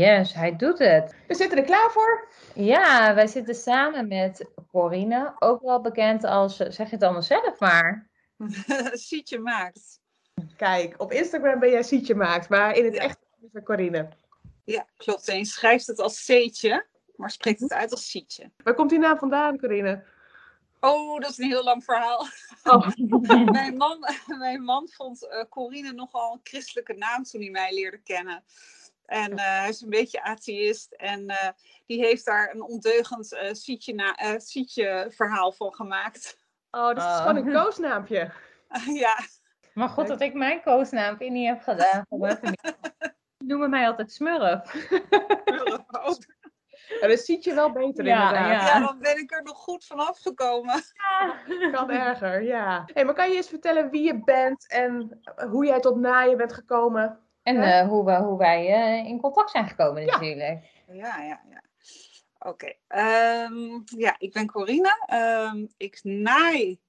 Yes, hij doet het. We zitten er klaar voor. Ja, wij zitten samen met Corine, ook wel bekend als, zeg je het allemaal zelf maar. Sietje maakt. Kijk, op Instagram ben jij Sietje maakt, maar in het echt is Corine. Ja, klopt. En je schrijft het als C'tje, maar spreekt het uit als Sietje. Waar komt die naam vandaan, Corine? Oh, dat is een heel lang verhaal. Oh. mijn, man, mijn man vond uh, Corine nogal een christelijke naam toen hij mij leerde kennen. En uh, hij is een beetje atheïst. En uh, die heeft daar een ondeugend uh, sietje, na, sietje verhaal van gemaakt. Oh, dus het is gewoon een koosnaampje. ja. Maar god, dat ik mijn koosnaampje niet heb gedaan. Noemen mij altijd Smurf. Smurf ook. Ja, dat ziet je wel beter Ja, inderdaad. Ja, dan ben ik er nog goed vanaf gekomen. Kan erger, ja. Hey, maar kan je eens vertellen wie je bent en hoe jij tot naaien bent gekomen? En eh, hoe, we, hoe wij eh, in contact zijn gekomen Ja. natuurlijk. Ja, ja, ja. Oké. Ehm, ja, ik ben Corine. Ehm, ik naai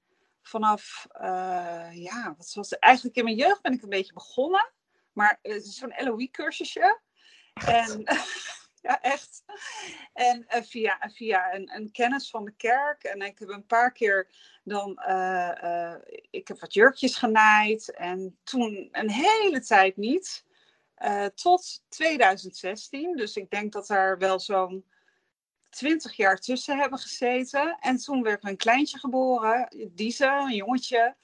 vanaf, eh, ja, wat was het? Eigenlijk in mijn jeugd ben ik een beetje begonnen. Maar het is zo'n LOE-cursusje. En ja, echt. En eh, via, via een, een kennis van de kerk. En ik heb een paar keer dan, eh, eh, ik heb wat jurkjes genaaid. En toen een hele tijd niet. Tot 2016. Dus ik denk dat daar wel zo'n 20 jaar tussen hebben gezeten. En toen werd mijn kleintje geboren, Diese, een jongetje.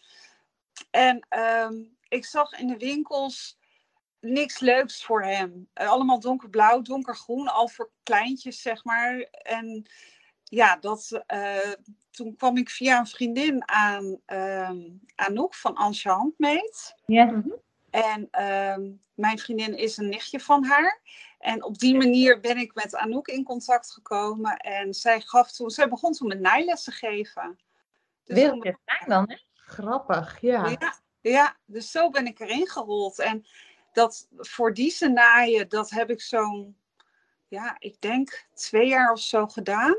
En ehm, ik zag in de winkels niks leuks voor hem. Eh, allemaal donkerblauw, donkergroen, al voor kleintjes, zeg maar. En ja, dat, eh, toen kwam ik via een vriendin aan ehm Anouk van Ansje Handmeet. Ja. En ehm, mijn vriendin is een nichtje van haar. En op die manier ben ik met Anouk in contact gekomen. En zij, gaf toen, zij begon toen met naailessen geven. Dus Wereldje fijn dan, hè? Grappig, ja. ja, ja, dus zo ben ik erin gerold. En dat voor die naaien, dat heb ik zo'n, ja, ik denk twee jaar of zo gedaan.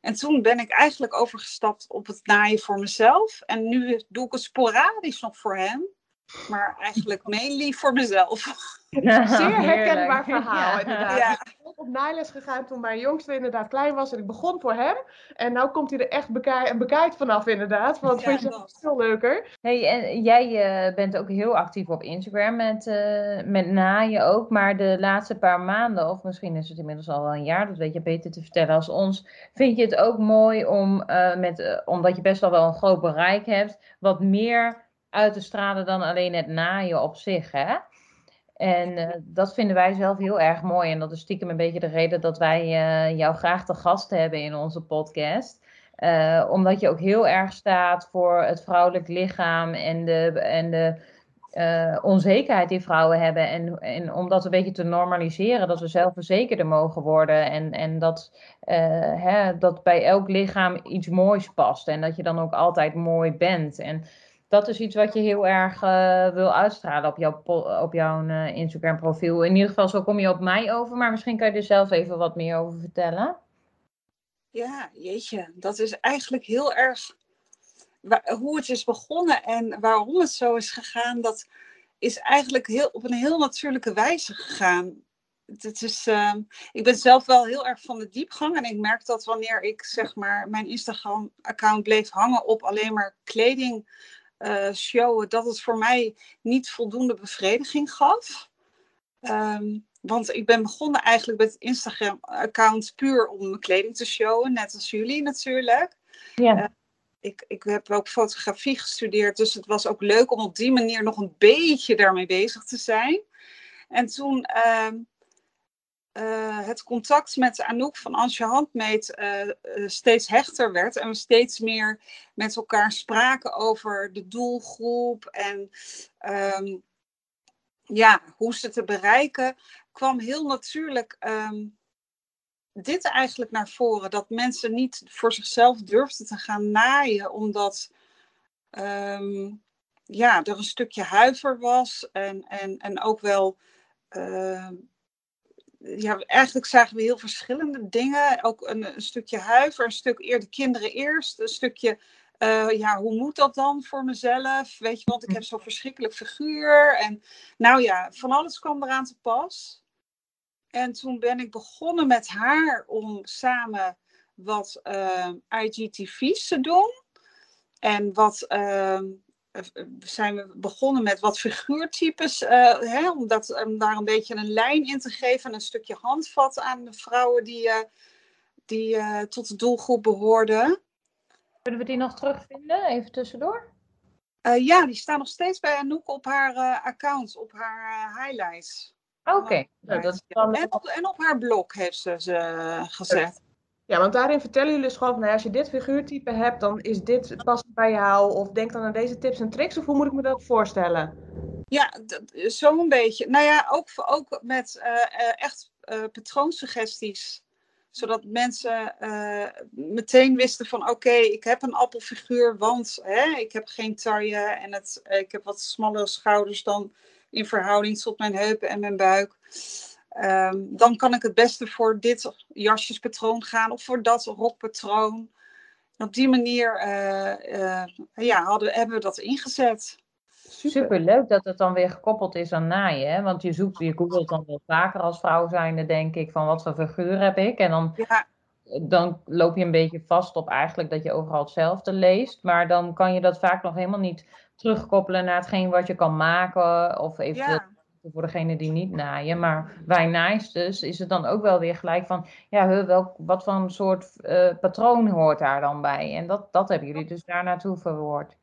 En toen ben ik eigenlijk overgestapt op het naaien voor mezelf. En nu doe ik het sporadisch nog voor hem. Maar eigenlijk mainly voor mezelf. Zeer herkenbaar Heerlijk. verhaal, Ja. inderdaad. Ja. Ik ben ook op naailes gegaan toen mijn jongste inderdaad klein was en ik begon voor hem. En nu komt hij er echt bekij bekijkt vanaf, inderdaad. Want Ja, vind je dat. veel leuker? Hey, en jij eh, bent ook heel actief op Instagram met, eh, met naaien ook. Maar de laatste paar maanden, of misschien is het inmiddels al wel een jaar, dat weet je beter te vertellen als ons. Vind je het ook mooi om, eh, met, omdat je best al wel een groot bereik hebt, wat meer uit te stralen dan alleen het naaien op zich, hè? En eh, dat vinden wij zelf heel erg mooi. En dat is stiekem een beetje de reden dat wij eh, jou graag te gast hebben in onze podcast. Eh, omdat je ook heel erg staat voor het vrouwelijk lichaam en de, en de onzekerheid die vrouwen hebben. En, en om dat een beetje te normaliseren, dat we zelfverzekerder mogen worden. En, en dat, hè, dat bij elk lichaam iets moois past. En dat je dan ook altijd mooi bent. En dat is iets wat je heel erg eh, wil uitstralen op jouw, op jouw eh, Instagram profiel. In ieder geval, zo kom je op mij over. Maar misschien kan je er zelf even wat meer over vertellen. Ja, jeetje, dat is eigenlijk heel erg wa- hoe het is begonnen en waarom het zo is gegaan. Dat is eigenlijk heel, op een heel natuurlijke wijze gegaan. Het is, ehm, ik ben zelf wel heel erg van de diepgang en ik merk dat wanneer ik zeg maar mijn Instagram-account bleef hangen op alleen maar kleding showen, dat het voor mij niet voldoende bevrediging gaf. Ehm, want ik ben begonnen eigenlijk met het Instagram-account puur om mijn kleding te showen, net als jullie natuurlijk. Ja. Ik, ik heb ook fotografie gestudeerd, dus het was ook leuk om op die manier nog een beetje daarmee bezig te zijn. En toen ehm, eh, het contact met Anouk van Ansje Handmeet eh, eh, steeds hechter werd en we steeds meer met elkaar spraken over de doelgroep en ehm, ja, hoe ze te bereiken, kwam heel natuurlijk ehm, dit eigenlijk naar voren. Dat mensen niet voor zichzelf durfden te gaan naaien, omdat ehm, ja, er een stukje huiver was. En, en, en ook wel, ja, eigenlijk zagen we heel verschillende dingen. Ook een, een stukje huiver, een stuk eer de kinderen eerst, een stukje eh, ja, hoe moet dat dan voor mezelf? Weet je, want ik heb zo'n verschrikkelijk figuur. En nou ja, van alles kwam eraan te pas. En toen ben ik begonnen met haar om samen wat uh, IGTV's te doen. En wat uh, zijn we begonnen met wat figuurtypes, uh, hè, om, dat, om daar een beetje een lijn in te geven en een stukje handvat aan de vrouwen die, die tot de doelgroep behoorden. Kunnen we die nog terugvinden, even tussendoor? ja, die staan nog steeds bij Anouk op haar account, op haar highlights. Oké. Nou, en, op, en op haar blog heeft ze ze gezet. Ja, want daarin vertellen jullie dus gewoon van, nou, als je dit figuurtype hebt, dan is dit past bij jou. Of denk dan aan deze tips en tricks, of hoe moet ik me dat voorstellen? Ja, zo'n beetje. Nou ja, ook, ook met uh, echt uh, patroonsuggesties. Zodat mensen meteen wisten van, oké, ik heb een appelfiguur, want hè, ik heb geen taille en het, ik heb wat smallere schouders dan in verhouding tot mijn heupen en mijn buik. Ehm, dan kan ik het beste voor dit jasjespatroon gaan of voor dat rokpatroon. op die manier uh, ja, hadden, hebben we dat ingezet. Super. leuk dat het dan weer gekoppeld is aan naaien. Hè? Want je zoekt, je googelt dan wel vaker als vrouw zijnde, denk ik, van wat voor figuur heb ik. En dan, ja. dan loop je een beetje vast op eigenlijk dat je overal hetzelfde leest. Maar dan kan je dat vaak nog helemaal niet terugkoppelen naar hetgeen wat je kan maken. Of eventueel voor degene die niet naaien. Maar wij naaisters is het dan ook wel weer gelijk van, ja, welk, wat voor een soort uh, patroon hoort daar dan bij? En dat, dat hebben jullie dus daar naartoe verwoord.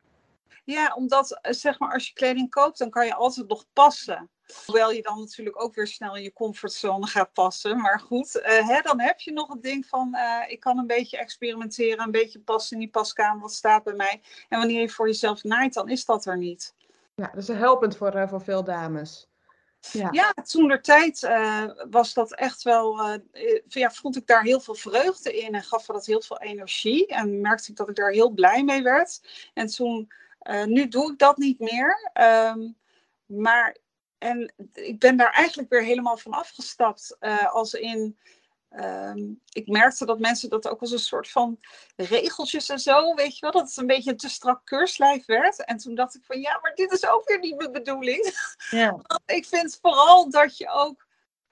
Ja, omdat eh, zeg maar als je kleding koopt, dan kan je altijd nog passen. Hoewel je dan natuurlijk ook weer snel in je comfortzone gaat passen. Maar goed, uh, hè, dan heb je nog het ding van ik kan een beetje experimenteren, een beetje passen in die paskamer, wat staat bij mij. En wanneer je voor jezelf naait, dan is dat er niet. Ja, dat is helpend voor, voor veel dames. Ja, ja toen de tijd uh, was dat echt wel, uh, ja, vond ik daar heel veel vreugde in en gaf dat heel veel energie. En merkte ik dat ik daar heel blij mee werd. En toen, nu doe ik dat niet meer. Um, maar, en ik ben daar eigenlijk weer helemaal van afgestapt. als in, Um, ik merkte dat mensen dat ook als een soort van regeltjes en zo, weet je wel, dat het een beetje een te strak keurslijf werd. En toen dacht ik van ja, maar dit is ook weer niet mijn bedoeling. Ja. ik vind vooral dat je ook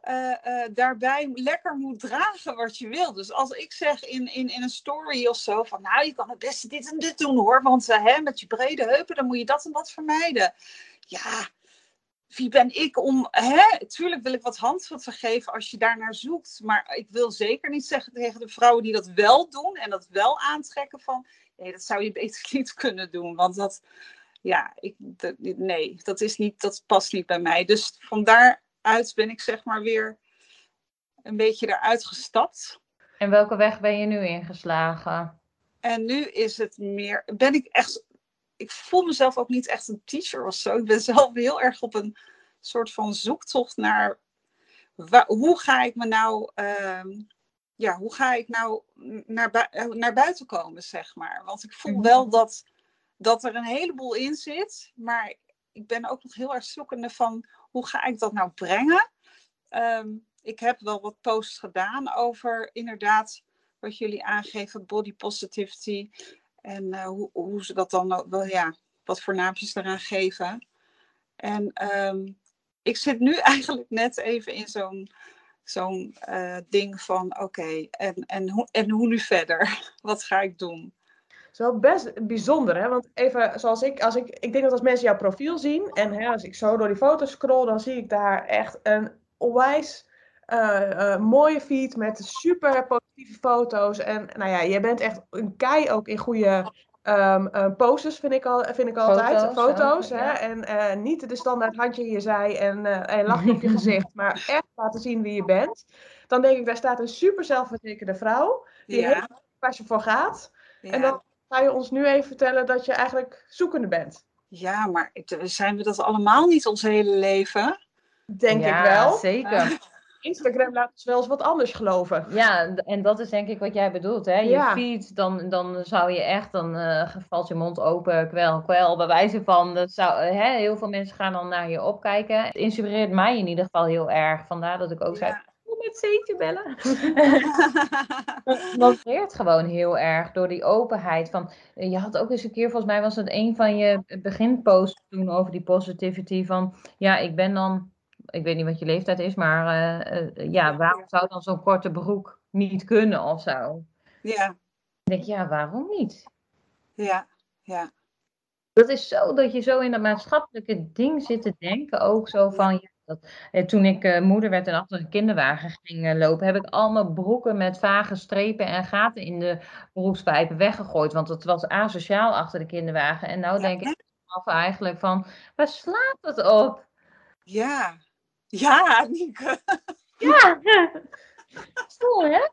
uh, uh, daarbij lekker moet dragen wat je wil. Dus als ik zeg in, in, in een story of zo van nou, je kan het beste dit en dit doen hoor, want uh, hè, met je brede heupen dan moet je dat en dat vermijden. Ja, wie ben ik om. Hè? Tuurlijk wil ik wat handvatten geven als je daar naar zoekt. Maar ik wil zeker niet zeggen tegen de vrouwen die dat wel doen en dat wel aantrekken van. Nee, dat zou je beter niet kunnen doen. Want dat. Ja, ik, nee, dat, is niet, dat past niet bij mij. Dus van daaruit ben ik zeg maar weer een beetje eruit gestapt. En welke weg ben je nu ingeslagen? En nu is het meer. Ben ik echt ik voel mezelf ook niet echt een teacher of zo. Ik ben zelf heel erg op een soort van zoektocht naar hoe ga ik me nou, uh, ja, hoe ga ik nou naar, naar buiten komen, zeg maar. Want ik voel wel mhm. dat, dat er een heleboel in zit, maar ik ben ook nog heel erg zoekende van hoe ga ik dat nou brengen. Um, ik heb wel wat posts gedaan over inderdaad wat jullie aangeven, body positivity. En uh, hoe, hoe, ze dat dan wel, ja, wat voor naampjes eraan geven. En um, ik zit nu eigenlijk net even in zo'n zo'n uh, ding van oké, en, en, hoe, en hoe nu verder? Wat ga ik doen? Het is wel best bijzonder, hè? Want even zoals ik, als ik, ik denk dat als mensen jouw profiel zien en hè, als ik zo door die foto's scroll, dan zie ik daar echt een onwijs mooie feed met super positieve foto's. En nou ja, je bent echt een kei ook in goede um, uh, poses, vind ik, al, vind ik altijd. Foto's. foto's hè? En niet de standaard handje in je zij en, en lachje op je gezicht, maar echt laten zien wie je bent. Dan denk ik, daar staat een super zelfverzekerde vrouw die ja. heel waar je voor gaat. En dan ga je ons nu even vertellen dat je eigenlijk zoekende bent. Ja, maar zijn we dat allemaal niet ons hele leven? Denk ik wel. Zeker. Instagram laat ons wel eens wat anders geloven. Ja, en dat is denk ik wat jij bedoelt. Hè? Je feed, dan, dan zou je echt, dan uh, valt je mond open, kwel, kwel, bij wijze van. Dat zou, uh, hè? Heel veel mensen gaan dan naar je opkijken. Het inspireert mij in ieder geval heel erg. Vandaar dat ik ook zei, kom met Zeetje bellen. dat leert gewoon heel erg door die openheid. Van, je had ook eens een keer, volgens mij was het een van je beginposts toen over die positivity. Van ja, ik ben dan ik weet niet wat je leeftijd is, maar ja, waarom zou dan zo'n korte broek niet kunnen of zo? Ja. Ik denk, ja, waarom niet? Ja, ja. Dat is zo dat je zo in dat maatschappelijke ding zit te denken. Ook zo van, ja, dat, eh, toen ik uh, moeder werd en achter een kinderwagen ging uh, lopen, heb ik allemaal broeken met vage strepen en gaten in de beroepspijpen weggegooid. Want het was asociaal achter de kinderwagen. En nou denk ik eigenlijk van, waar slaat het op? Ja, ja, Nieke. Ja, stoel hè?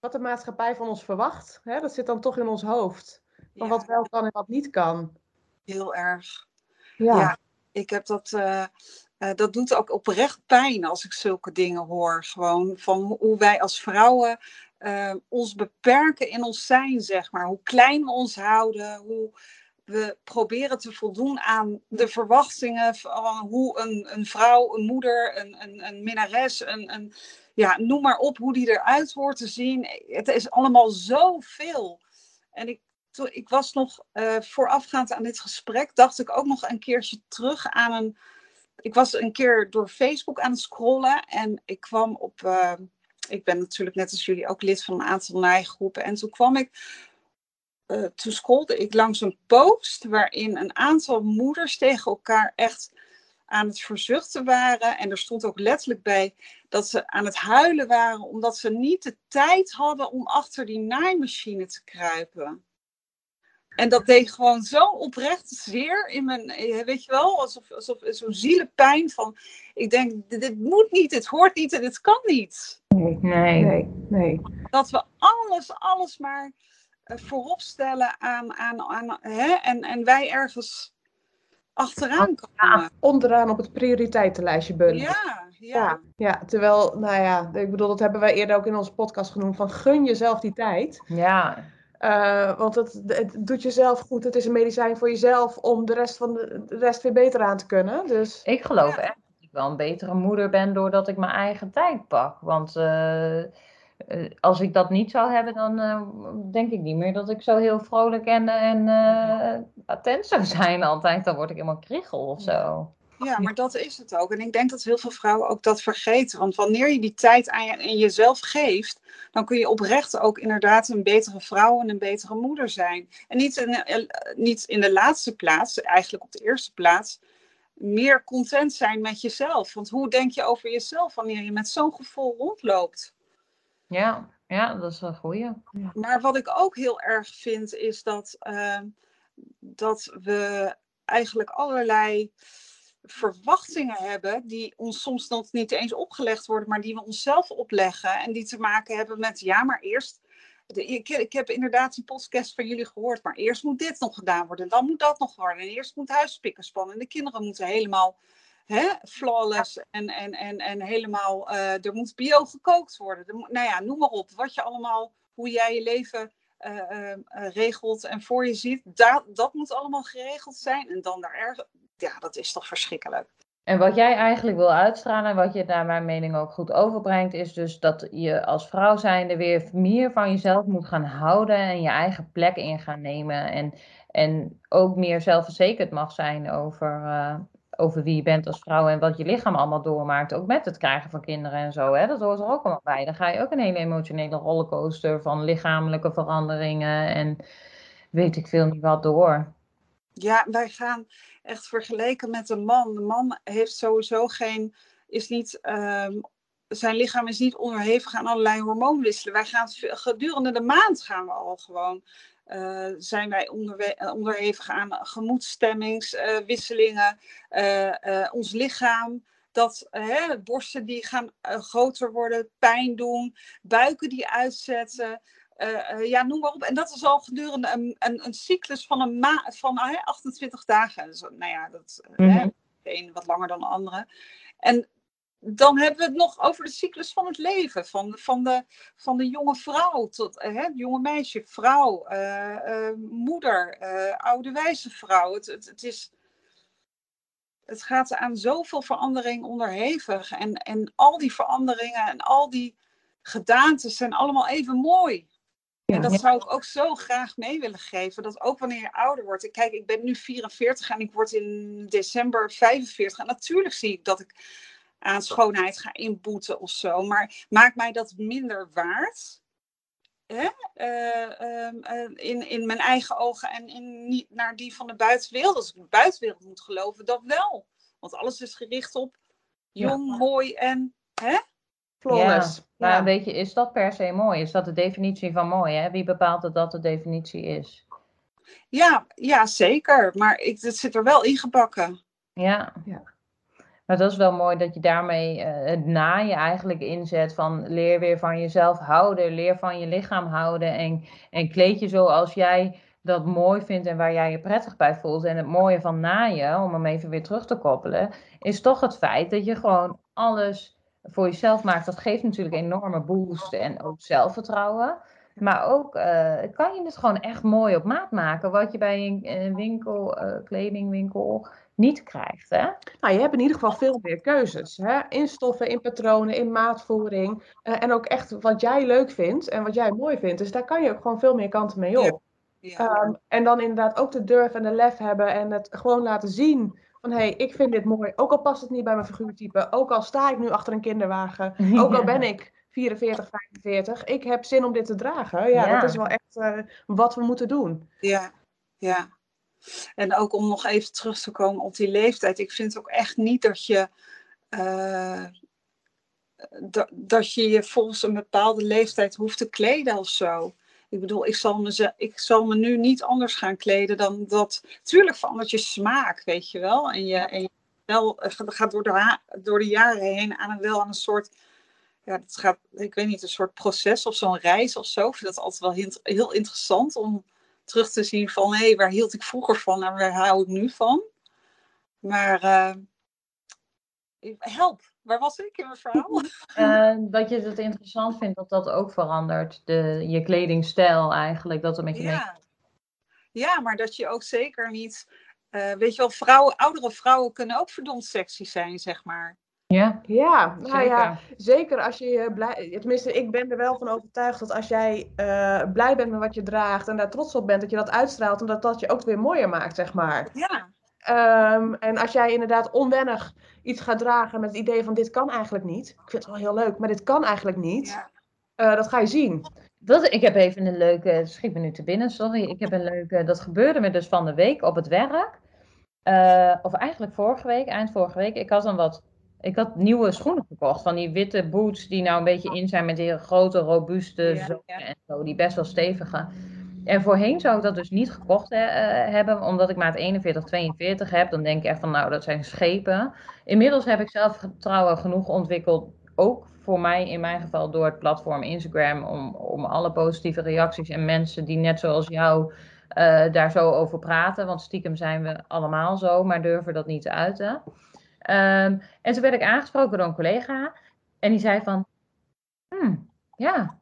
Wat de maatschappij van ons verwacht, hè? dat zit dan toch in ons hoofd. Van wat wel kan en wat niet kan. Heel erg. Ja. ja ik heb dat uh, dat doet ook oprecht pijn als ik zulke dingen hoor. Gewoon van hoe wij als vrouwen uh, ons beperken in ons zijn, zeg maar. Hoe klein we ons houden, hoe we proberen te voldoen aan de verwachtingen van hoe een, een vrouw, een moeder, een, een, een minnares, een, een, ja, noem maar op hoe die eruit hoort te zien. Het is allemaal zoveel. En ik, ik was nog uh, voorafgaand aan dit gesprek, dacht ik ook nog een keertje terug aan een ik was een keer door Facebook aan het scrollen en ik kwam op. Uh, ik ben natuurlijk net als jullie ook lid van een aantal naaigroepen. En toen kwam ik. Uh, toen scrolde ik langs een post waarin een aantal moeders tegen elkaar echt aan het verzuchten waren. En er stond ook letterlijk bij dat ze aan het huilen waren omdat ze niet de tijd hadden om achter die naaimachine te kruipen. En dat deed gewoon zo oprecht zeer in mijn, eh, weet je wel, alsof, alsof zo'n zielepijn van, ik denk, dit, moet niet, dit hoort niet en dit kan niet. Nee, nee, nee. Dat we alles, alles maar uh, voorop stellen aan, aan, aan hè, en, en wij ergens achteraan komen. onderaan op het prioriteitenlijstje bundelen. Ja, ja, ja. Ja, terwijl, nou ja, ik bedoel, dat hebben wij eerder ook in onze podcast genoemd, van gun jezelf die tijd. Ja. Uh, want het, het, doet jezelf goed. Het is een medicijn voor jezelf om de rest van de, de rest weer beter aan te kunnen. Dus... Ik geloof echt dat ik wel een betere moeder ben doordat ik mijn eigen tijd pak. Want uh, als ik dat niet zou hebben, dan denk ik niet meer dat ik zo heel vrolijk en, en attent zou zijn altijd. Dan word ik helemaal kriegel of zo. Ja, maar dat is het ook. En ik denk dat heel veel vrouwen ook dat vergeten. Want wanneer je die tijd aan jezelf geeft, dan kun je oprecht ook inderdaad een betere vrouw en een betere moeder zijn. En niet eh, niet in de laatste plaats, eigenlijk op de eerste plaats, meer content zijn met jezelf. Want hoe denk je over jezelf wanneer je met zo'n gevoel rondloopt? Ja, ja, dat is een goeie. Maar wat ik ook heel erg vind, is dat, uh, dat we eigenlijk allerlei verwachtingen hebben die ons soms nog niet eens opgelegd worden, maar die we onszelf opleggen en die te maken hebben met ja, maar eerst. ik, ik, heb inderdaad die podcast van jullie gehoord, maar eerst moet dit nog gedaan worden, dan moet dat nog worden, en eerst moet huispikken spannen en de kinderen moeten helemaal hè, flawless en, en, en, en helemaal, uh, er moet bio gekookt worden. nou ja, noem maar op, wat je allemaal, hoe jij je leven uh, uh, regelt en voor je ziet, dat, dat moet allemaal geregeld zijn. En dan daar erg, ja, dat is toch verschrikkelijk. En wat jij eigenlijk wil uitstralen, en wat je naar mijn mening ook goed overbrengt, is dus dat je als vrouw zijnde weer meer van jezelf moet gaan houden en je eigen plek in gaan nemen. En, en ook meer zelfverzekerd mag zijn over, uh, over wie je bent als vrouw en wat je lichaam allemaal doormaakt. Ook met het krijgen van kinderen en zo. Hè? Dat hoort er ook allemaal bij. Dan ga je ook een hele emotionele rollercoaster van lichamelijke veranderingen en weet ik veel niet wat door. Ja, wij gaan echt vergeleken met een man. De man heeft sowieso geen, is niet, um, zijn lichaam is niet onderhevig aan allerlei hormoonwisselen. Wij gaan gedurende de maand gaan we al gewoon, uh, zijn wij onderhevig aan gemoedstemmingswisselingen. Uh, uh, ons lichaam dat hè, borsten die gaan groter worden, pijn doen, buiken die uitzetten. Uh, uh, ja, noem maar op. En dat is al gedurende een, een, een cyclus van, een ma van uh, 28 dagen. Dus, nou ja, dat mm -hmm. de een wat langer dan de andere. En dan hebben we het nog over de cyclus van het leven. Van de, van de, van de jonge vrouw tot het jonge meisje, vrouw, moeder, oude wijze vrouw. Het, het, het, is, het gaat aan zoveel verandering onderhevig. En, en al die veranderingen en al die gedaantes zijn allemaal even mooi. En dat zou ik ook zo graag mee willen geven. Dat ook wanneer je ouder wordt. Kijk, ik ben nu 44 en ik word in december 45. En natuurlijk zie ik dat ik aan schoonheid ga inboeten of zo. Maar maakt mij dat minder waard? Hè? Eh, ehm, eh, in, in mijn eigen ogen en in, niet naar die van de buitenwereld. Als ik de buitenwereld moet geloven, dat wel. Want alles is gericht op jong, mooi en. Hè? Flawless. Ja, maar weet je, is dat per se mooi? Is dat de definitie van mooi? Hè? Wie bepaalt dat dat de definitie is? Ja, ja zeker. Maar ik, het zit er wel ingebakken. Ja. ja. Maar dat is wel mooi dat je daarmee uh, het naaien eigenlijk inzet van leer weer van jezelf houden, leer van je lichaam houden en, en kleed je zoals jij dat mooi vindt en waar jij je prettig bij voelt. En het mooie van naaien, om hem even weer terug te koppelen, is toch het feit dat je gewoon alles voor jezelf maakt. Dat geeft natuurlijk enorme boost en ook zelfvertrouwen. Maar ook uh, kan je het gewoon echt mooi op maat maken, wat je bij een, winkel, uh, kledingwinkel, niet krijgt. Hè? Nou, je hebt in ieder geval veel meer keuzes. Hè? In stoffen, in patronen, in maatvoering. Uh, en ook echt wat jij leuk vindt en wat jij mooi vindt. Dus daar kan je ook gewoon veel meer kanten mee op. Ja. Ja. Um, en dan inderdaad ook de durf en de lef hebben en het gewoon laten zien. Van hé, hey, ik vind dit mooi. Ook al past het niet bij mijn figuurtype. Ook al sta ik nu achter een kinderwagen. Ook al ben ik 44, 45. Ik heb zin om dit te dragen. Ja, ja. dat is wel echt uh, wat we moeten doen. Ja, ja. En ook om nog even terug te komen op die leeftijd. Ik vind ook echt niet dat je. Uh, dat, dat je je volgens een bepaalde leeftijd hoeft te kleden of zo. Ik bedoel, ik zal, me, ik zal me nu niet anders gaan kleden dan dat. Tuurlijk verandert je smaak, weet je wel. En je, en je wel, gaat door de, door de jaren heen aan en wel aan een soort. Ja, het gaat, ik weet niet, een soort proces of zo'n reis of zo. Ik vind dat altijd wel heel interessant om terug te zien van hé, hey, waar hield ik vroeger van en waar hou ik nu van. Maar uh, help, waar was ik in mijn verhaal? Uh, dat je het interessant vindt dat dat ook verandert, de, je kledingstijl eigenlijk, dat er met je ja. mee... Ja, maar dat je ook zeker niet, uh, weet je wel, vrouwen, oudere vrouwen kunnen ook verdomd sexy zijn, zeg maar. Ja, ja, nou zeker. ja, zeker als je blij, tenminste, ik ben er wel van overtuigd dat als jij uh, blij bent met wat je draagt en daar trots op bent, dat je dat uitstraalt en dat dat je ook weer mooier maakt, zeg maar. Ja. Um, en als jij inderdaad onwennig iets gaat dragen met het idee van dit kan eigenlijk niet, ik vind het wel heel leuk, maar dit kan eigenlijk niet, ja. uh, dat ga je zien. Dat, ik heb even een leuke, schiet me nu te binnen, sorry, ik heb een leuke, dat gebeurde me dus van de week op het werk, uh, of eigenlijk vorige week, eind vorige week, ik had dan wat ik had nieuwe schoenen gekocht. Van die witte boots die nou een beetje in zijn met die grote, robuuste ja, ja. en zo. Die best wel stevige. En voorheen zou ik dat dus niet gekocht uh, hebben, omdat ik maat 41, 42 heb. Dan denk ik echt van, nou, dat zijn schepen. Inmiddels heb ik zelfvertrouwen genoeg ontwikkeld, ook voor mij in mijn geval door het platform Instagram, om, om alle positieve reacties en mensen die net zoals jou uh, daar zo over praten. Want stiekem zijn we allemaal zo, maar durven dat niet te uiten. Um, en toen werd ik aangesproken door een collega. En die zei van, hmm, ja,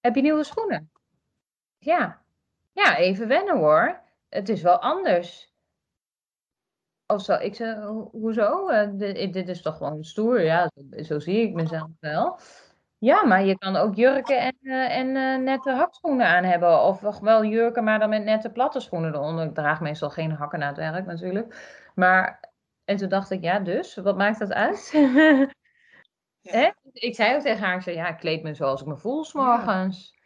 heb je nieuwe schoenen? Ja, ja, even wennen hoor. Het is wel anders. Of zo, ik zei, hoezo? Uh, dit, dit, is toch gewoon stoer? Ja, zo, zie ik mezelf wel. Ja, maar je kan ook jurken en, uh, en nette hakschoenen aan hebben. Of wel jurken, maar dan met nette platte schoenen eronder. Ik draag meestal geen hakken naar het werk natuurlijk. Maar en toen dacht ik, ja, dus, wat maakt dat uit? ja. Ik zei ook tegen haar, ik zei, ja, ik kleed me zoals ik me voel s'morgens. Ja.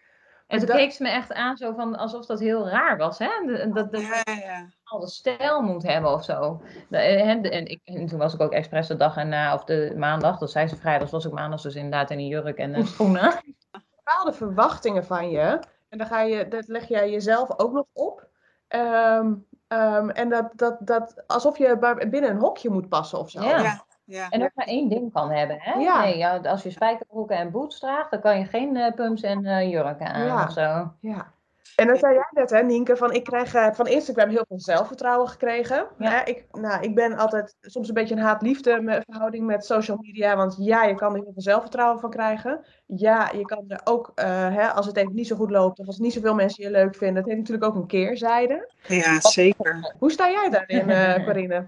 En toen dat... keek ze me echt aan, zo van, alsof dat heel raar was, hè? Dat, dat ja, ja. alle stijl moet hebben of zo. En, en, ik, en toen was ik ook expres de dag erna, of de maandag, dat zei ze vrijdag, was ik maandag dus inderdaad in een jurk en een schoenen. Bepaalde verwachtingen van je, en dan ga je, dat leg jij jezelf ook nog op. Um, Um, en dat, dat, dat alsof je binnen een hokje moet passen of zo. Ja. ja. ja. En dat maar één ding kan hebben. Hè? Ja. Nee, ja, als je spijkerbroeken en boots draagt, dan kan je geen uh, pumps en uh, jurken aan ja. of zo. Ja. En dan zei jij net, hè, Nienke, van ik krijg uh, van Instagram heel veel zelfvertrouwen gekregen. Ja. ik, nou, ik ben altijd soms een beetje een haat-liefde verhouding met social media. Want ja, je kan er heel veel zelfvertrouwen van krijgen. Ja, je kan er ook, uh, hè, als het even niet zo goed loopt of als niet zoveel mensen je leuk vinden. Het heeft natuurlijk ook een keerzijde. Ja, zeker. Hoe sta jij daarin, uh, Corinne?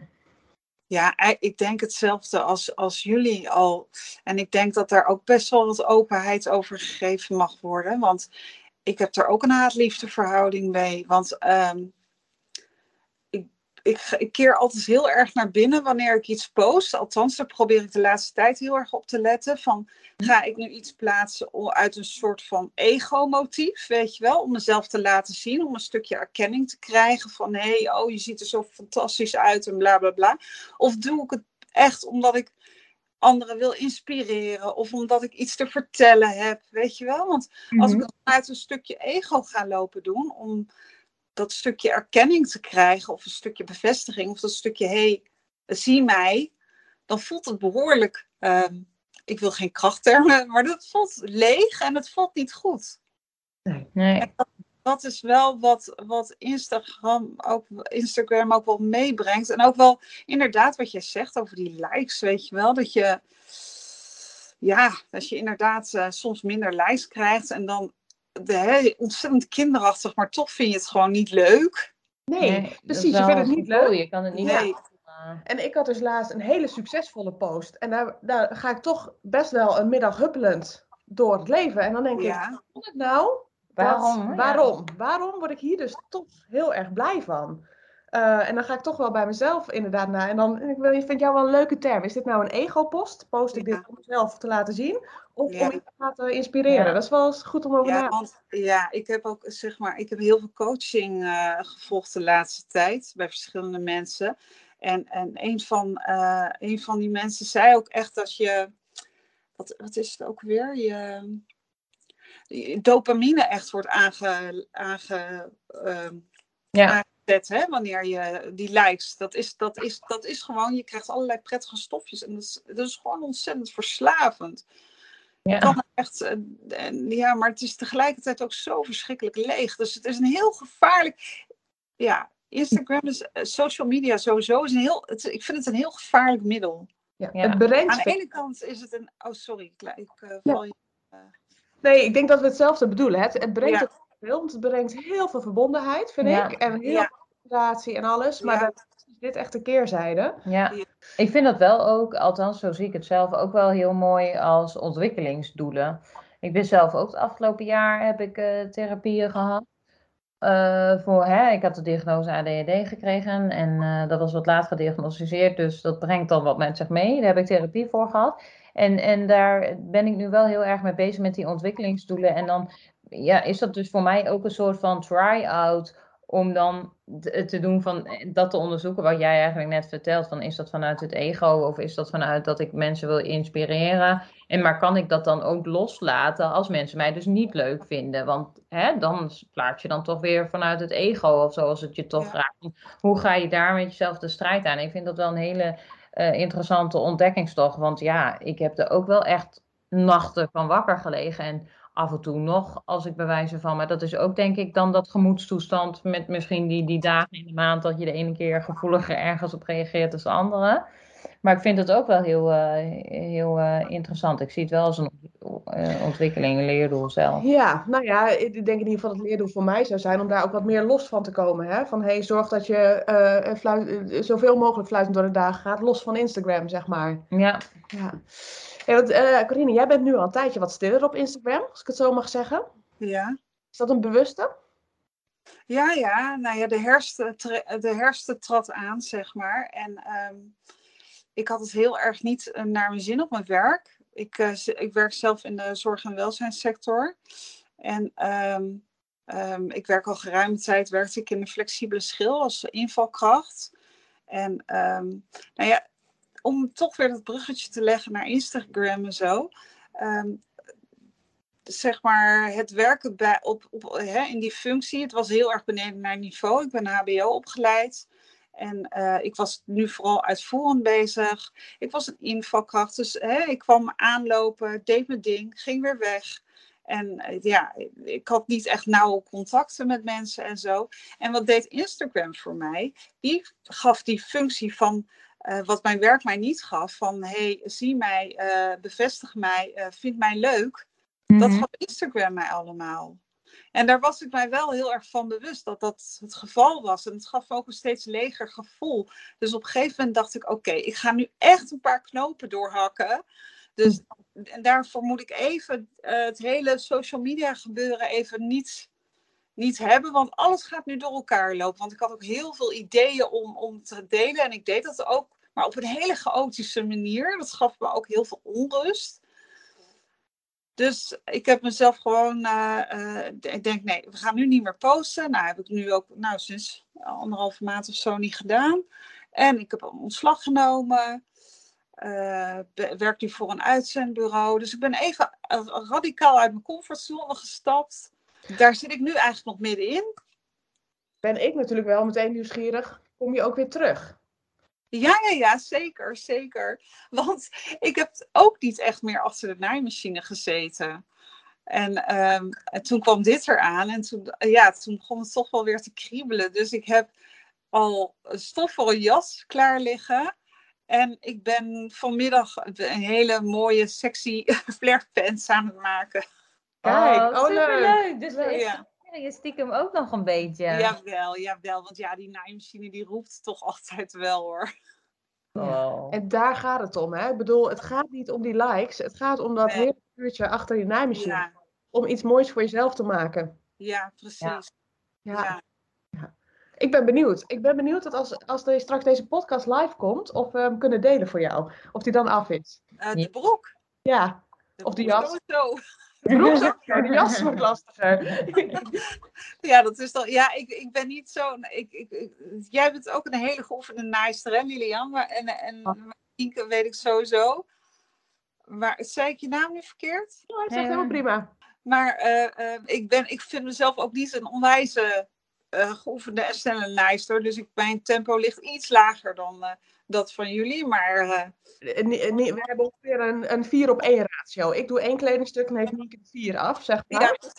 Ja, ik denk hetzelfde als, als jullie al. En ik denk dat daar ook best wel wat openheid over gegeven mag worden. Want ik heb er ook een haat-liefde verhouding mee. Want ik, ik, ik keer altijd heel erg naar binnen wanneer ik iets post. Althans, daar probeer ik de laatste tijd heel erg op te letten. Van, ga ik nu iets plaatsen uit een soort van ego-motief, weet je wel? Om mezelf te laten zien, om een stukje erkenning te krijgen van... hé, hey, oh, je ziet er zo fantastisch uit en bla, bla, bla. Of doe ik het echt omdat ik anderen wil inspireren of omdat ik iets te vertellen heb, weet je wel? Want als ik het vanuit een stukje ego ga lopen doen, om dat stukje erkenning te krijgen of een stukje bevestiging of dat stukje hé, hey, zie mij, dan voelt het behoorlijk, ehm, ik wil geen krachttermen, maar dat voelt leeg en het voelt niet goed. Nee. Dat is wel wat, wat Instagram, ook, Instagram ook wel meebrengt. En ook wel inderdaad wat jij zegt over die likes, weet je wel. Dat je, ja, dat je inderdaad eh, soms minder likes krijgt. En dan de, hè, ontzettend kinderachtig, maar toch vind je het gewoon niet leuk. Nee, dat precies. Je vindt het niet leuk. Je kan het niet Nee. En ik had dus laatst een hele succesvolle post. En daar, daar ga ik toch best wel een middag huppelend door het leven. En dan denk ik, Ja, hoe het nou? Waarom, Dat- ja. waarom? Waarom word ik hier dus toch heel erg blij van? Eh, en dan ga ik toch wel bij mezelf inderdaad naar. En dan en ik wil, je vind jou wel een leuke term. Is dit nou een ego-post? Post ik Ja. dit om mezelf te laten zien? Of Ja. om je te laten inspireren? Ja. Dat is wel eens goed om over na te want ja, ik heb ook zeg maar, ik heb heel veel coaching eh, gevolgd de laatste tijd bij verschillende mensen. En, en een, van, eh, een van die mensen zei ook echt dat je, wat, wat is het ook weer? Je dopamine echt wordt aange, aange, ehm, ja. zet, hè, wanneer je die likes. Dat is, dat, is, dat is gewoon, je krijgt allerlei prettige stofjes. En dat is, dat is gewoon ontzettend verslavend. Ja. Kan echt, eh, en ja, maar het is tegelijkertijd ook zo verschrikkelijk leeg. Dus het is een heel gevaarlijk. Ja, Instagram is eh, social media sowieso. Is een heel, het, ik vind het een heel gevaarlijk middel. Ja. Ja. Het brengt Aan de ene kant is het een. Oh, sorry, ik, ik eh, val je. Nee, ik denk dat we hetzelfde bedoelen. Het, het brengt ook veel, want het brengt heel veel verbondenheid, vind ik. En heel veel inspiratie en alles. Maar dat is dit echt een keerzijde. Ja, ik vind dat wel ook, althans zo zie ik het zelf, ook wel heel mooi als ontwikkelingsdoelen. Ik ben zelf ook het afgelopen jaar heb ik eh, therapieën gehad. Eh, voor, hè, ik had de diagnose ADHD gekregen en eh, dat was wat laat gediagnosticeerd, dus dat brengt dan wat met zich mee. Daar heb ik therapie voor gehad. En, en daar ben ik nu wel heel erg mee bezig met die ontwikkelingsdoelen. En dan ja, is dat dus voor mij ook een soort van try-out om dan te doen van eh, dat te onderzoeken wat jij eigenlijk net vertelt. Van is dat vanuit het ego of is dat vanuit dat ik mensen wil inspireren? En maar kan ik dat dan ook loslaten als mensen mij dus niet leuk vinden? Want hè, dan plaats je dan toch weer vanuit het ego of zoals het je toch Ja. vraagt. Hoe ga je daar met jezelf de strijd aan? Ik vind dat wel een hele eh, interessante ontdekkingstocht. Want ja, ik heb er ook wel echt nachten van wakker gelegen. En af en toe nog, als ik bij wijze van. Maar dat is ook denk ik dan dat gemoedstoestand met misschien die, die dagen in de maand dat je de ene keer gevoeliger ergens op reageert dan de andere. Maar ik vind het ook wel heel, eh, heel eh, interessant. Ik zie het wel als een eh, ontwikkeling, een leerdoel zelf. Ja, nou ja, ik denk in ieder geval dat het leerdoel voor mij zou zijn om daar ook wat meer los van te komen. Hè? Van hey, zorg dat je fluit, zoveel mogelijk fluitend door de dagen gaat, los van Instagram, zeg maar. Ja, Ja. Hey, want, eh, Corine, jij bent nu al een tijdje wat stiller op Instagram, als ik het zo mag zeggen. Ja. Is dat een bewuste? Ja, ja, nou ja, de herfst, de herfst trad aan, zeg maar. En ehm, ik had het heel erg niet eh, naar mijn zin op mijn werk. Ik, eh, ik werk zelf in de zorg- en welzijnssector. En ehm, ehm, ik werk al geruime tijd, werkte ik in een flexibele schil als invalkracht. En ehm, nou ja, om toch weer dat bruggetje te leggen naar Instagram en zo. zeg maar, het werken bij, op, op, hè, in die functie, het was heel erg beneden mijn niveau. Ik ben HBO opgeleid. En eh, ik was nu vooral uitvoerend bezig. Ik was een invalkracht. Dus hè, ik kwam aanlopen, deed mijn ding, ging weer weg. En eh, ja, ik had niet echt nauwe contacten met mensen en zo. En wat deed Instagram voor mij? Die gaf die functie van eh, wat mijn werk mij niet gaf. Van hey, zie mij, bevestig mij, vind mij leuk. Dat Mhm. gaf Instagram mij allemaal. En daar was ik mij wel heel erg van bewust dat dat het geval was. En het gaf me ook een steeds leger gevoel. Dus op een gegeven moment dacht ik: oké, ik ga nu echt een paar knopen doorhakken. Dus en daarvoor moet ik even eh, het hele social media gebeuren even niet, niet hebben, want alles gaat nu door elkaar lopen. Want ik had ook heel veel ideeën om, om te delen en ik deed dat ook, maar op een hele chaotische manier. Dat gaf me ook heel veel onrust. Dus ik heb mezelf gewoon, uh, ik denk nee, we gaan nu niet meer posten. Nou heb ik nu ook, nou sinds anderhalve maand of zo niet gedaan. En ik heb ontslag genomen. Uh, werk nu voor een uitzendbureau. Dus ik ben even radicaal uit mijn comfortzone gestapt. Daar zit ik nu eigenlijk nog middenin. Ben ik natuurlijk wel meteen nieuwsgierig. Kom je ook weer terug? Ja, ja, ja, zeker, zeker. Want ik heb ook niet echt meer achter de naaimachine gezeten. En, um, en toen kwam dit eraan en toen, ja, toen begon het toch wel weer te kriebelen. Dus ik heb al stof voor een jas klaar liggen. En ik ben vanmiddag een hele mooie, sexy flairpants aan het maken. Kijk, oh, oh leuk. Dus ja. Je stiekem ook nog een beetje. Jawel, jawel. Want ja, die naaimachine die roept toch altijd wel hoor. Oh. En daar gaat het om, hè? Ik bedoel, het gaat niet om die likes. Het gaat om dat hele uurtje achter je naaimachine. Om iets moois voor jezelf te maken. Ja, precies. Ja. ja. Ik ben benieuwd. Ik ben benieuwd dat als, als er straks deze podcast live komt, of we hem kunnen delen voor jou. Of die dan af is. Uh, de broek. Ja. De of de jas. De jas wordt lastiger. ja, dat is toch. Ja, ik, ik ben niet zo. Ik, ik, jij bent ook een hele geoefende naaister, hè, Lilian? Maar, en en Inke weet ik sowieso. Maar zei ik je naam nu verkeerd? Ja, dat is helemaal prima. Maar uh, uh, ik, ben, ik vind mezelf ook niet een onwijze uh, geoefende en snelle naaister. Dus ik, mijn tempo ligt iets lager dan dat van jullie. Maar we hebben ongeveer een, een 4 op 1 ratio. Ik doe één kledingstuk en heeft Nienke een 4 af, zeg maar. Ja.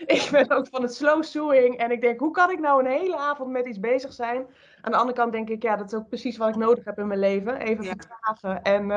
Ik ben ook van het slow sewing en ik denk, hoe kan ik nou een hele avond met iets bezig zijn? Aan de andere kant denk ik, ja, dat is ook precies wat ik nodig heb in mijn leven. Even ja. vertragen en, uh,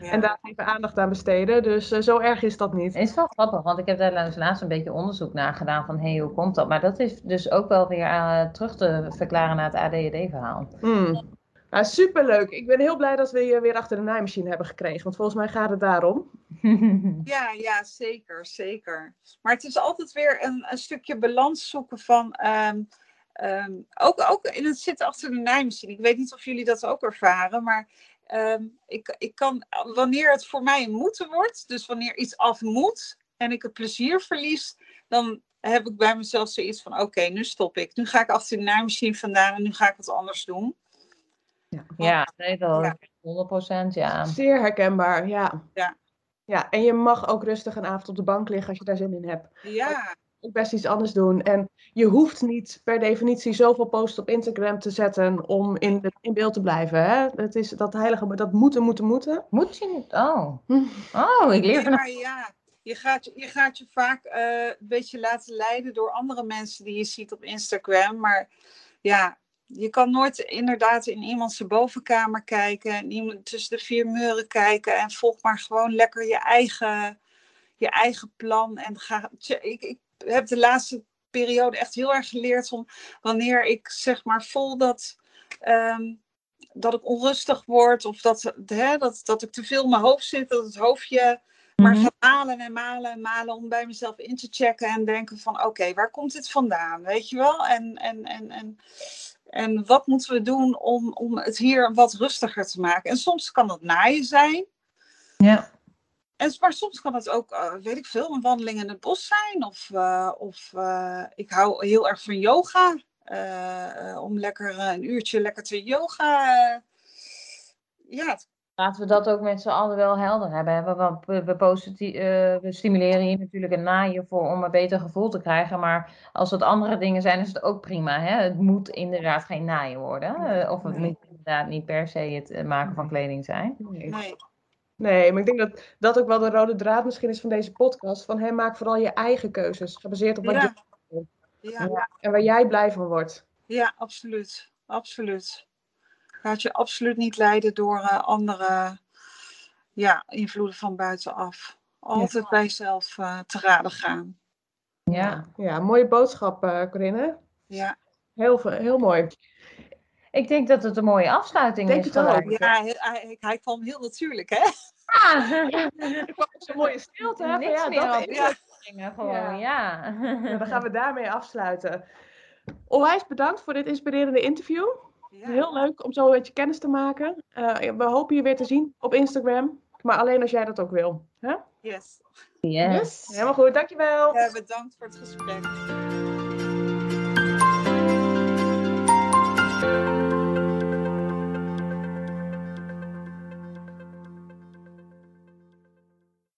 ja. en daar even aandacht aan besteden. Dus uh, zo erg is dat niet. Het is wel grappig, want ik heb daar laatst een beetje onderzoek naar gedaan van, hé, hey, hoe komt dat? Maar dat is dus ook wel weer uh, terug te verklaren naar het ADHD-verhaal. Mm. Ja, superleuk. Ik ben heel blij dat we je weer achter de naaimachine hebben gekregen. Want volgens mij gaat het daarom. Ja, ja zeker, zeker. Maar het is altijd weer een, een stukje balans zoeken van... Um, um, ook, ook in het zitten achter de naaimachine. Ik weet niet of jullie dat ook ervaren, maar... Um, ik, ik kan, wanneer het voor mij een moeten wordt, dus wanneer iets af moet en ik het plezier verlies, dan heb ik bij mezelf zoiets van: oké, nu stop ik. Nu ga ik achter de naaimachine vandaan en nu ga ik wat anders doen. Ja, ja nee, dat ja. 100% ja. Zeer herkenbaar, ja. ja. Ja, en je mag ook rustig een avond op de bank liggen als je daar zin in hebt. Ja. Ook best iets anders doen. En je hoeft niet per definitie zoveel posts op Instagram te zetten om in, de, in beeld te blijven. Hè? Het is dat heilige, dat moeten, moeten, moeten. Moet je niet? Oh. Oh, ik leer van. Ja, je gaat, je gaat je vaak uh, een beetje laten leiden door andere mensen die je ziet op Instagram. Maar ja, je kan nooit inderdaad in iemands bovenkamer kijken, iemand tussen de vier muren kijken en volg maar gewoon lekker je eigen, je eigen plan. En ga, ik, ik heb de laatste periode echt heel erg geleerd om wanneer ik zeg maar voel dat, um, dat ik onrustig word of dat, hè, dat, dat ik te veel in mijn hoofd zit, dat het hoofdje maar mm -hmm. gaat malen en malen en malen om bij mezelf in te checken en denken van oké, waar komt dit vandaan? Weet je wel? En, en, en, en en wat moeten we doen om, om het hier wat rustiger te maken? En soms kan dat naaien zijn. Ja. En, maar soms kan het ook, uh, weet ik veel, een wandeling in het bos zijn. Of, uh, of uh, ik hou heel erg van yoga. om lekker een uurtje lekker te yoga. ja, Laten we dat ook met z'n allen wel helder hebben. Want we, we, we, stimuleren hier natuurlijk een naaien voor om een beter gevoel te krijgen. Maar als het andere dingen zijn, is het ook prima. Hè? Het moet inderdaad geen naaien worden. of het moet inderdaad niet per se het maken van kleding zijn. Nee. Nee, maar ik denk dat dat ook wel de rode draad misschien is van deze podcast. Van hey, maak vooral je eigen keuzes. Gebaseerd op wat ja. je ja. ja. En waar jij blij van wordt. Ja, absoluut. Absoluut. Laat je absoluut niet leiden door uh, andere ja, invloeden van buitenaf. Altijd ja. bij jezelf uh, te raden gaan. Ja, ja mooie boodschap, uh, Corinne. Ja. Heel, heel mooi. Ik denk dat het een mooie afsluiting denk is. Denk het ook. Ja, hij, hij, kwam heel natuurlijk, hè? Ja. Ik kwam zo'n mooie stilte. Niks ja, meer dat, op. Ja. gewoon, ja. Dan gaan we daarmee afsluiten. Onwijs bedankt voor dit inspirerende interview. Ja. Heel leuk om zo met je kennis te maken. Eh, we hopen je weer te zien op Instagram. Maar alleen als jij dat ook wil. Hè? Yes. Yes. Helemaal goed, dankjewel. Ja, bedankt voor het gesprek.